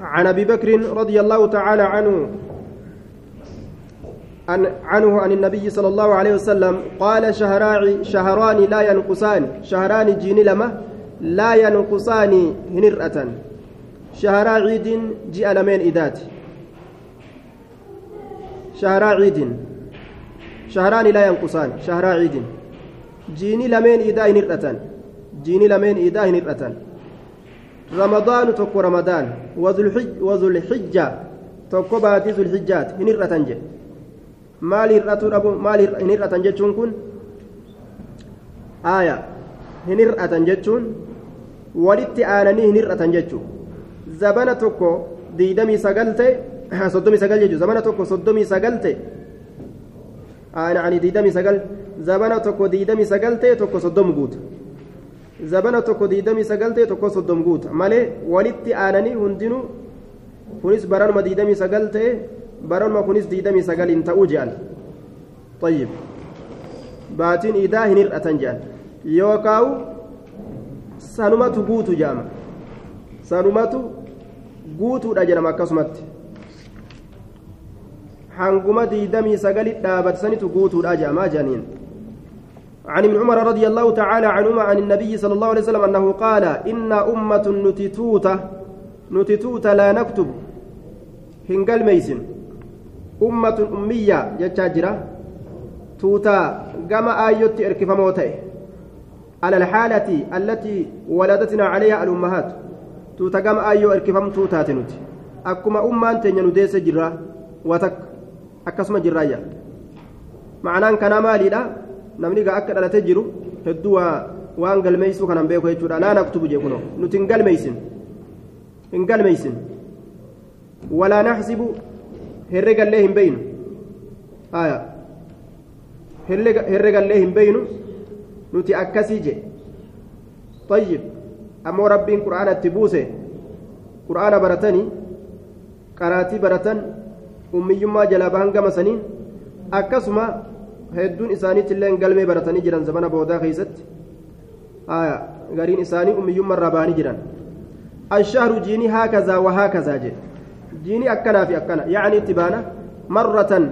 عن أبي بكر رضي الله تعالى عنه عن عنه عن النبي صلى الله عليه وسلم قال شهران شهران لا ينقصان شهران جين لما لا ينقصان هنرأة. شهرا عيد جاء لمن إدات شهرا عيد شهران لا ينقصان شهرا عيد جيني لمن إدا هنرأة. جيني لمن إدا هنرأة. رمضان تكو رمضان وذو الحجة تكو باتي ذو الحجات maali hir'atuu dhabu maali hin hir'atan jechuun kun aaya hin hir'atan jechuun walitti aananii hin hir'atan jechuun zabana tokko diidamii sagal ta'e soddomii sagal jechuun zabana tokko soddomii sagal ta'e aani diidamii sagal zabana tokko diidamii sagal ta'e tokko soddom guuta zabana tokko diidamii sagal ta'e tokko soddom guuta malee walitti aananii hundinuu kunis baranuma diidamii sagal ta'e. baranuma kunis diidamii sagaliin ta'uu je'an طيب baatiin idaa hin hir'atan je'an yookaawu sanumatu guutu je'ama sanumatu guutuudha jedhama akkasumatti hanguma diidamii sagali dhaabatsanitu guutuudha je'amaa je'aniin عن ابن عمر رضي الله تعالى عنهما عن النبي صلى الله عليه وسلم أنه قال إن أمة نتتوتة نتتوتة لا نكتب. هنقل ميسن. ummatun ummiyya jechaa jira tuutaa gama aayyotti erkifamoo ta'e على الحالة التي ولدتنا عليها الأمهات. توتا كما أيو إركفمتو تاتنوت أكما أمان تنينو ديس جرا. وتك أكسما جرايا معناه كان مالي لا. Namni gaa akka dhalate jiru hedduu waan galmeeysuu kanan beeku jechuudha laa naktubu jee kuno nuti hin galmeeysin hin galmeeysin walaa naxsibu herregallee hin beeynu herregallee hin beeynu nuti akkasii je طيب ammoo rabbiin qur'aana itti buuse qur'aana baratanii qaraatii baratan ummiyyummaa jalaa bahan gama saniin akkasuma hedduun isaaniitti illee galmee baratanii jiran zamana boodaa keessatti gariin isaanii ummiyyummaa irraa bahanii jiran ashahru jiinii haakazaa wa haakazaa jedhe jiini akkanaa fi akkana yacni itti baana marratan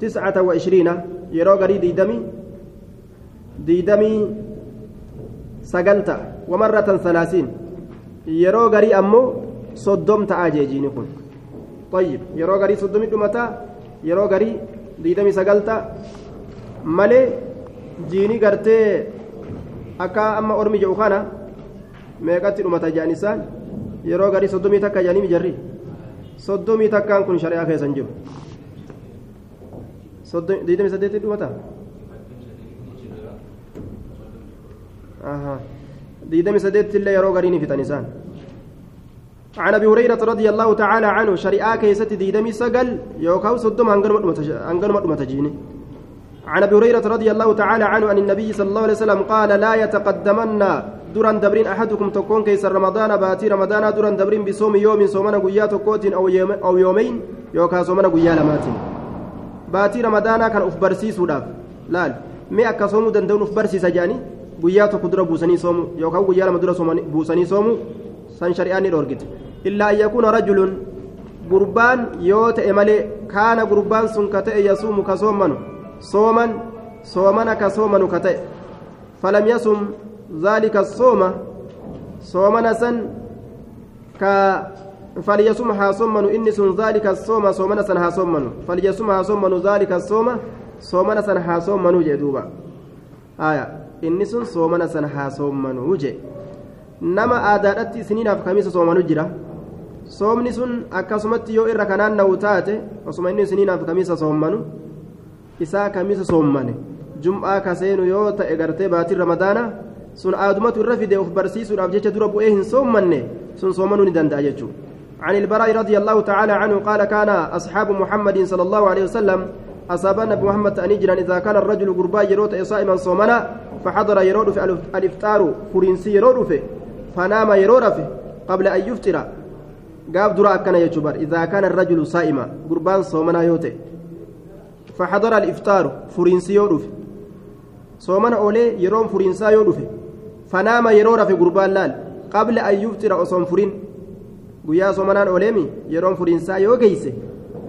tiscata wa ishriina yeroo garii diidamii diidamii sagalta wa marratan salaasiin yeroo garii ammoo soddom ta'aa jee jiini kun طيب yeroo garii soddomii dhumataa yeroo garii diidamii sagalta malee jiini gartee akka amma ormi jedhu kana meeqatti dhumata jedhan isaan yeroo garii soddomii takka jedhanii mijarri soddomii takkaan kun shari'aa keessan jiru diidamii saddeetti dhumata diidamii saddeetti illee yeroo garii ni fitan isaan عن ابي هريره رضي الله تعالى عنه شريعه كيست ديدمي سجل يوكاو صدم انغل مدمت جيني عن أبي هريرة رضي الله تعالى عنه عن النبي صلى الله عليه وسلم قال لا يتقدمن دران دبرين أحدكم تكون كيس رمضان باتي رمضان دران دبرين بصوم يوم صومنا غيا تكوت أو يوم أو يومين يوكا صومنا غيا لماتين باتي رمضان كان اف برسيسوداف لا مي اكا صومو دندون اف برسيس جاني غيا تو قدره بوسني صوم يوكا غيا لما درا صومني بوسني صوم سان شرياني دورغت إلا أن يكون رجل gurbaan yoo ta'e malee kaana gurbaan sun ka ka soomanu ka ta'e falam yasum ذلك الصوم صومنا سن ك فليصم ها صومن إني سن ذلك الصوم صومنا سن ها صومن. فليصم ها صومن ذلك الصوم صومنا سن ها صومن جدوبا آية. إني سن صومنا سن ها صومن وجه. نما آدادتي سنين أفكاميس صومن جرا soomni sun akkasumatti yoo irra kanaan na'u taate osuma inni siniinaaf kamiisa soommanu isaa kamiisa soommane? Jum'aa kaseenu yoo ta'e gartee baatiin ramadaana sun aadumatu irra fide of barsiisuudhaaf jecha dura bu'ee hin soommanne sun soomanuu ni danda'a jechuudha عن البراء رضي الله تعالى عنه قال كان أصحاب محمد صلى الله عليه وسلم أصابنا بمحمد أن يجرا إذا كان الرجل قربا يروت صائما صومنا فحضر يرود في الإفطار فرنسي يرود في فنام يرود في قبل أن يفطر قاب درا كان يجبر إذا كان الرجل صائما قربان صومنا يوتي فحضر الإفطار فرنسي يرود صومنا أولي يروم فرنسا يرود فنام يرور في قربان لال قبل أن يفطر أصوم فرين guyyaa soomanaan ooleemi yeroon furiinsaa yoo geeyse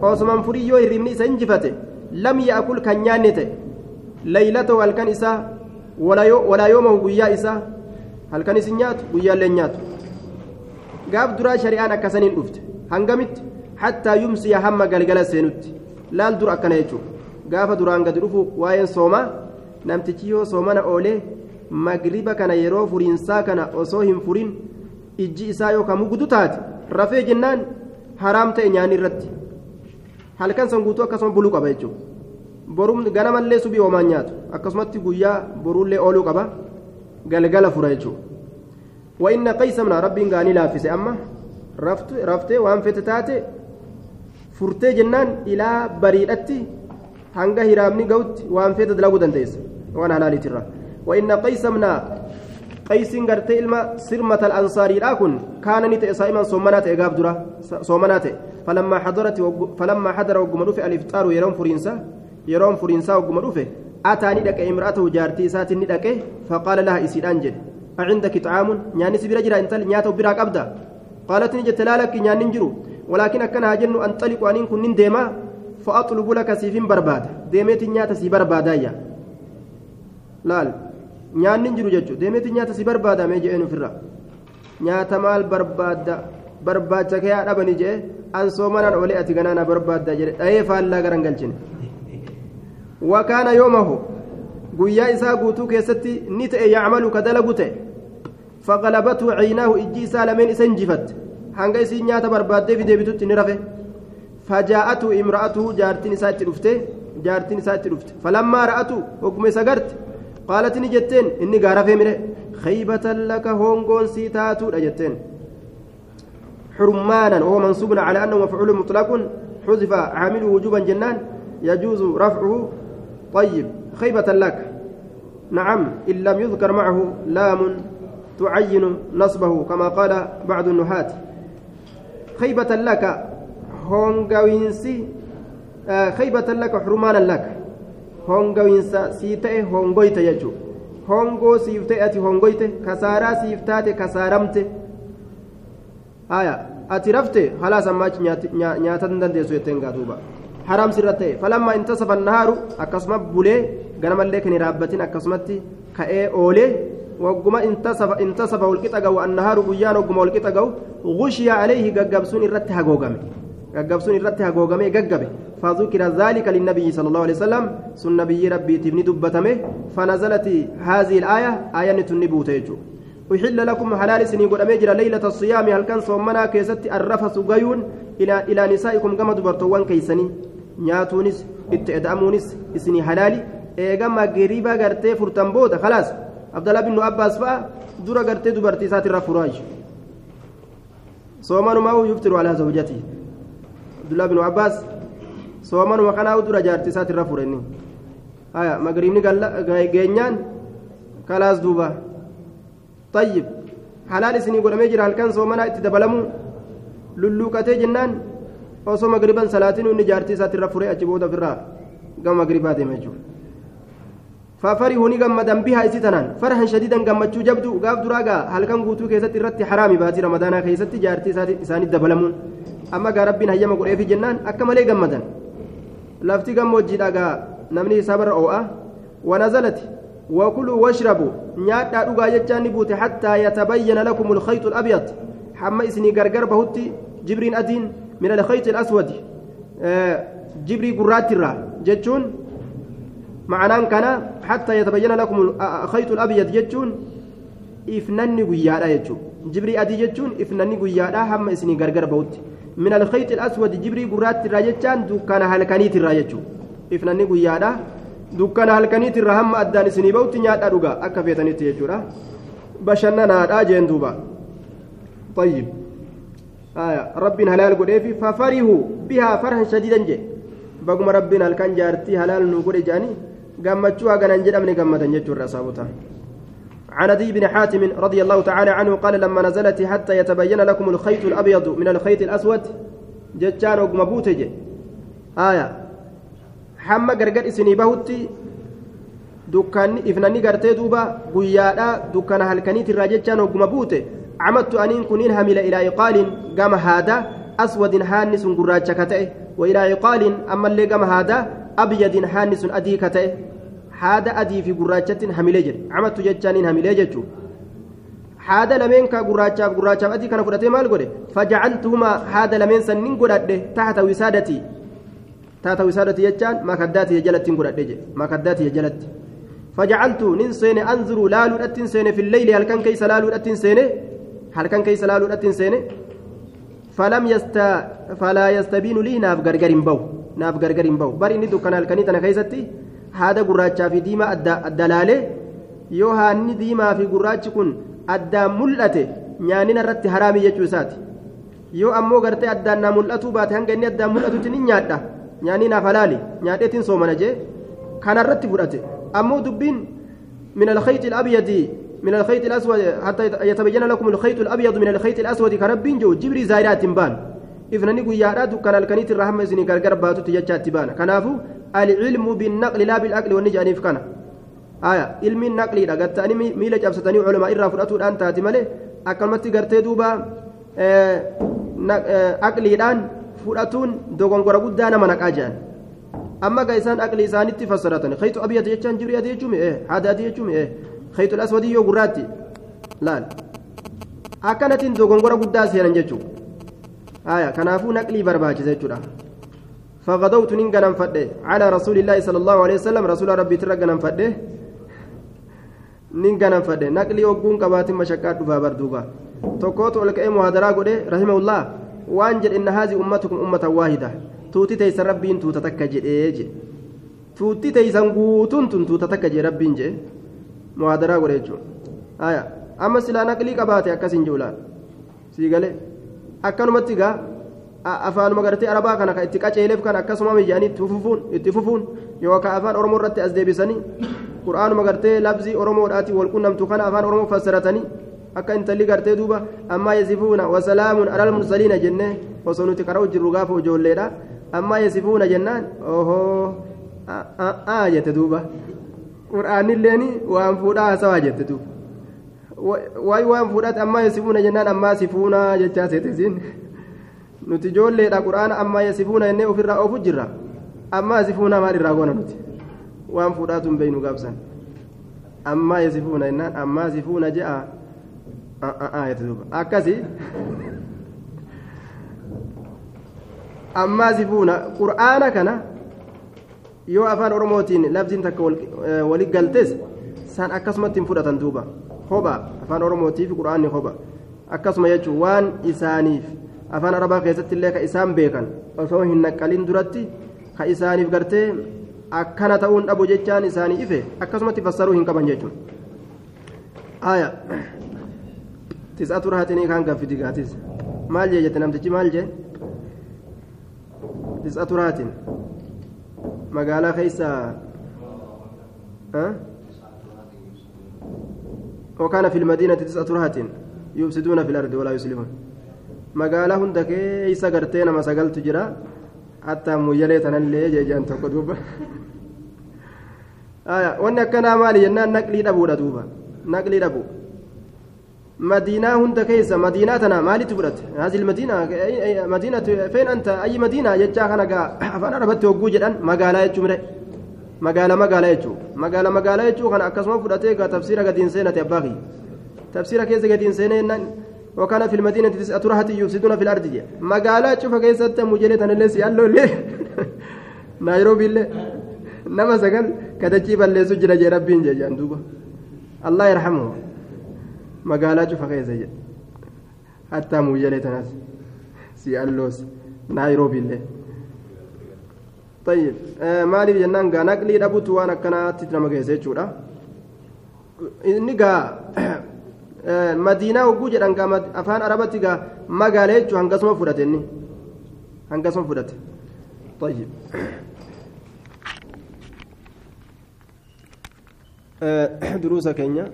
osuman furii yoo hirribni isa injifate lam yaakul kan nyaanne ta'e leeylatahu halkan isaa walaa yoomahu guyyaa isaa halkan isin nyaatu guyyaallee nyaatu gaaf duraa shari'aan akkasaniin dhufte hangamitti hattaa yumsiya hamma galgala seenutti laal dur akkana jechuudha gaafa duraan gadi dhufu waa'een soomaa namtichi yoo soomana oolee magriba kana yeroo furiinsaa kana osoo hin furin ijji isaa yookaan mugdu taate rafee jennaan haraam ta'e nyaanni irratti. Halkan san guutuu akkasuma buluu qaba jechuudha. Boruun ganamallee subii oomaan nyaatu akkasumatti guyyaa boruullee ooluu qaba galgala fura jechuudha. Wa'inna qaysamna rabbiin gaanii laaffise amma raftee waan fete taate furtee jennaan ilaa bariidhatti hanga hiraamni ga'utti waan fete dalaguu dandeessa waan halaaliitirra wa'inna qaysamna qaysiin gartee ilma sirmata al'ansaariidhaa kun kaana ni ta'e saa'iman soomanaa ta'e gaaf dura soomanaa ta'e falammaa hadarati falammaa hadara wagguma dhufe aliftaaru yeroon furiinsa yeroon furiinsaa wagguma dhufe ataa ni dhaqe imra'atahu jaartii isaatiin ni dhaqe faqaala laha isiidhaan jedhe أعندك طعام نياني سبيرا جرا انت نياتا برا قبدا قالت نجت لا لك نياني جرو ولكن أكنها جن أنطلق أن كن ديما فأطلب لك سيفين برباد ديميت نياتا سي بربادا يا laal nyaanni jiru jechuudha deemeeti nyaata si barbaada mee je'een ofirra nyaata maal barbaadda barbaacha kee haa dhabani je'e an soomanaan olee ati ganaana barbaadda jedhe dhahee faallaa garan galchine wakaana yoomahu guyyaa isaa guutuu keessatti ni ta'e yacmalu ka dalagu ta'e faqalabatu ciinaahu ijji isaa lameen isa injifatte hanga isiin nyaata barbaaddee fideebitutti ni rafe isaa itti dhufte jaartiin isaa itti dhufte falammaa ra'atu hogguma isa garte قالت نجتين إني قارف مره. خيبة لك هونغون سيتاتو جتين حرمانا وهو منصوب على أنه مفعول مطلق حذف عامله وجوبا جنان يجوز رفعه. طيب خيبة لك. نعم إن لم يذكر معه لام تعين نصبه كما قال بعض النحاة خيبة لك. آه خيبة لك حرمانا لك hongawiinsa sii ta'e hongoyte jechuudha hongoo siif ta'e ati hongoyte kasaaraa siif kasaaramte haya ati rafte halaas ammaachi nyaata hin dandeessu jetteen gaatuuba haraam sirra ta'e falammaa intasafa nahaaru akkasuma bulee ganamallee kan raabbatin akkasumatti ka'ee oolee wagguma intasafa walqixa ga'u annahaaru guyyaan wagguma walqixa ga'u gushiya alayhi gaggabsuun irratti hagoogame gaggabsuun irratti hagoogame gaggabe. فذكر ذلك للنبي صلى الله عليه وسلم سن نبي ربي تبني دبتمه فنزلت هذه الآية آية تنبوت يجو أحل لكم حلال سني قد أميجر ليلة الصيام هل كان صومنا كيست الرفس غيون إلى إلى نسائكم كما دبرتوان كيسني نياتونس اتأدأمونس إسني حلالي إيغا مغريبا غرتي فرتنبوتا خلاص عبد الله بن عباس فا درا غرتي دبرتي سات الرفراج صومان ما يفطر على زوجته الله بن عباس soomanuma kanaa dura jaartii isaati irra furenni haya magriibni geenyaan kalaas duuba tayyib halaal isinii godhamee jira halkan soomanaa itti dabalamu lulluuqatee jennaan osoo magriban salaatiin inni jaartii isaati irra furee achi booda ofirraa gama magribaa deema jechuudha ففرحوا نجمدا بها إسيتنا فرحا شديدا جمتشو جبدو قاف دراغا هل كان قوتو كيست الرت حرامي باتي رمضان كيست جارتي ساني دبلمون أما قاربين هيما قرئ في جنان أكمل جمدا lafti gammoojjiidha gaa namni isaa barra oo'a wanazalati wakuluu washrabu nyaadhaa dhugaa jechaan ni buute hattaa yatabayyana lakum alkhayxu alabyad hamma isinii gargar bahutti jibriin adiin min alkhayxi alaswadi jibrii gurraattirraa jechuun ma'anaan kana hattaa yatabayyana lakum alkhayxu alabyad jechuun ifnanni guyyaadha jechuun jibrii adii jechuun ifnanni guyyaadha hamma isinii gargar bahutti من الخيط الأسود جبري قرات الراجتان دكان هلكنيت الراجتو إفناني قيادا دكان هلكنيت الرهم أدان سنيبوت نيات أرقا أكفيتني تيجورا. بشننا راجين دوبا طيب. آية. رب هلال قريفي ففرحوا بها فرحا شديدا جي. بقم ربنا الكان جارتي هلال نقول جاني. قنا نجد أمني قمتا جيجورا سابوتا عن ابي بن حاتم رضي الله تعالى عنه قال لما نزلت حتى يتبين لكم الخيط الابيض من الخيط الاسود جتان وقمبوتج آية حما غرغر اسني بهوتي دكان افناني غرتي دوبا غيادا دكان الراجتان وقمبوته camadtu aniin kuniin hamila ilaa iqaalin gama haada aswadin haanni sun gurraacha ka ta'e wa ilaa iqaalin ammallee gama haada abyadin haanni sun adii ka ta'e haada adii fi gurraachattiin hamilee jedhe camadtu jechaaniin hamilee jechuudha haada lameen ka gurraachaaf gurraachaaf adii kana fudhatee maal godhe fajacaltuhuma haada lameen san nin godhadhe taata wisaadatii taata wisaadatii jechaan makaddaatiya jalattiin godhadhe jedhe makaddaatiya jalatti fajacaltu nin seene anzuru laaluudhattiin seene filleyli halkan keeysa laaluudhattiin seene halkan keeysa laaluudhattiin seene فلم يست فلا يستبين لي ناف غرغر باو ناف غرغر باو بر اني دكان halkanii tana keessatti haada gurraachaa fi diimaa addalaale yoo haanni diimaa fi gurraachi kun addaan mul'ate nyaanina irratti haraamii jechuu isaati yoo ammoo gartee addaan naa mul'atuu baate hanga inni addaan mul'atutti ni nyaadha nyaanni naaf halaali nyaadheetiin soomana jee kanarratti fudhate ammoo dubbiin min alkhayxi alabyadi من الخيط الأسود حتى يتبين لكم الخيط الأبيض من الخيط الأسود كرب جو جبري زايرات بان إفنني قيادات كان الكنيت الرحمة سني كالقربات تججات بان كنافو العلم بالنقل لا بالأكل والنجاني فكنا آية علم النقل إذا قلت أني ميلة جابستني علماء إرى فرأتوا الآن تاتي مالي أكلمتي قرتي دوبا أكلي الآن فرأتون دوغن قرى قدانا منك أجان أما قيسان أكل إسانيتي فسرتني خيط أبيض يجان جبري أدي يجومي إيه هذا أدي يجومي إيه خيط الأسود يو قراتي لا أكنتين دوغن قرى قداس هنا جيتشو آية كنافو نقلي برباجي زيتشو فغدوت ننقنا فده على رسول الله صلى الله عليه وسلم رسول ربي ترقنا فده ننقنا فده نقلي وقون قبات مشكات دفا بردوبا توكوت ولكأي مهادرا قده رحمه الله وانجل إن هذه أمتكم أمة واحدة توتي تيس ربين توتا تكجي إيجي توتي تيسان قوتون توتا تكجي ربين جي مهادرا قده آية أما سلا نقلي قباتي أكسين جولا سيقالي أكنمتي قا afaanuma gartee arabaa kana ka itti qaceeleef kan akkasuma mijaanii itti fufuun yookaan afaan oromoo irratti as deebisanii qura'aanuma gartee labsii oromoodhaati walqunnamtu kana afaan oromoo fassaratanii akka intalli gartee duuba ammaa yasifuuna wasalaamuun alal mursaliina jennee osoo nuti qara'u jirru gaafa ijoolleedha ammaa yasifuuna jennaan ohoo aa jette duuba qura'aanilleeni waan fuudhaa haasawaa jette duuba waayii waan fuudhaati ammaa yasifuuna jennaan ammaa sifuuna jechaa seetisiin. nuti ijoolleedha quraana ammaa yasifuuna jennee ofirraa oofu jirra ammaa yasifuuna maal irraa goona nuti? Waan fuudhaatu hin beeynu gaabsan ammaa yasifuuna jennaan ammaa yasifuuna je'a. Akkasi. Ammaa yasifuuna qur'aana kana yoo afaan oromootiin labsiin takka wali galtes san akkasumatti hin fudhatan duuba kopha afaan oromootiif qur'aanni kopha akkasuma jechuun waan isaaniif afaan arabaa keessatti illee ka isaan beekan osoo hin naqqalin duratti ka isaaniif gartee akkana ta'uun dhabu jechaan isaanii ife akkasumatti fassaruu hin qaban jechuun aya tis'atu raatinii kaan gaffiti gaatis maal jee jette namtichi maal jee tis'atu raatin magaalaa keessa وكان في المدينة تسعة رهط يفسدون في الأرض ولا يصلحون magaalaa hunda keeysa gartee nama sagaltu jira hattaa muyyalee tanallee jeejaan tokko duuba wanni akkanaa maali jennaan naqlii dhabuudha duuba naqlii dhabu madiinaa hunda keessa madiinaa tana maalitti fudhate haazil madiinaa madiinatu feen anta ayyi madiinaa jechaa kana gaa afaan arabatti hogguu jedhan magaalaa magaala magaalaa jechuu magaala magaalaa jechuu kana akkasuma fudhatee gaa tafsiira gadiin seenate abbaa kiyya. Tafsiira keessa gadiin seenee jennaan وكان في المدينة تسعة رهط يفسدون في الأرض جي مقالة شوف كيسة مجلة أنا لسي يالله ليه نيروبي ليه نما سقل كتجيب اللي سجل جي ربين جي جاندوبا الله يرحمه مقالة شوف جي حتى مجلة ناس سي اللوس نيروبي ليه طيب آه مالي جنان قا نقلي ربوت وأنا كانت جودا inni gaa madiinaa hogguu jedhan gaa afaan arabatti gaa magaala jechuun hangasuma fudhate inni hangasuma fudhate طيب دروس كينيا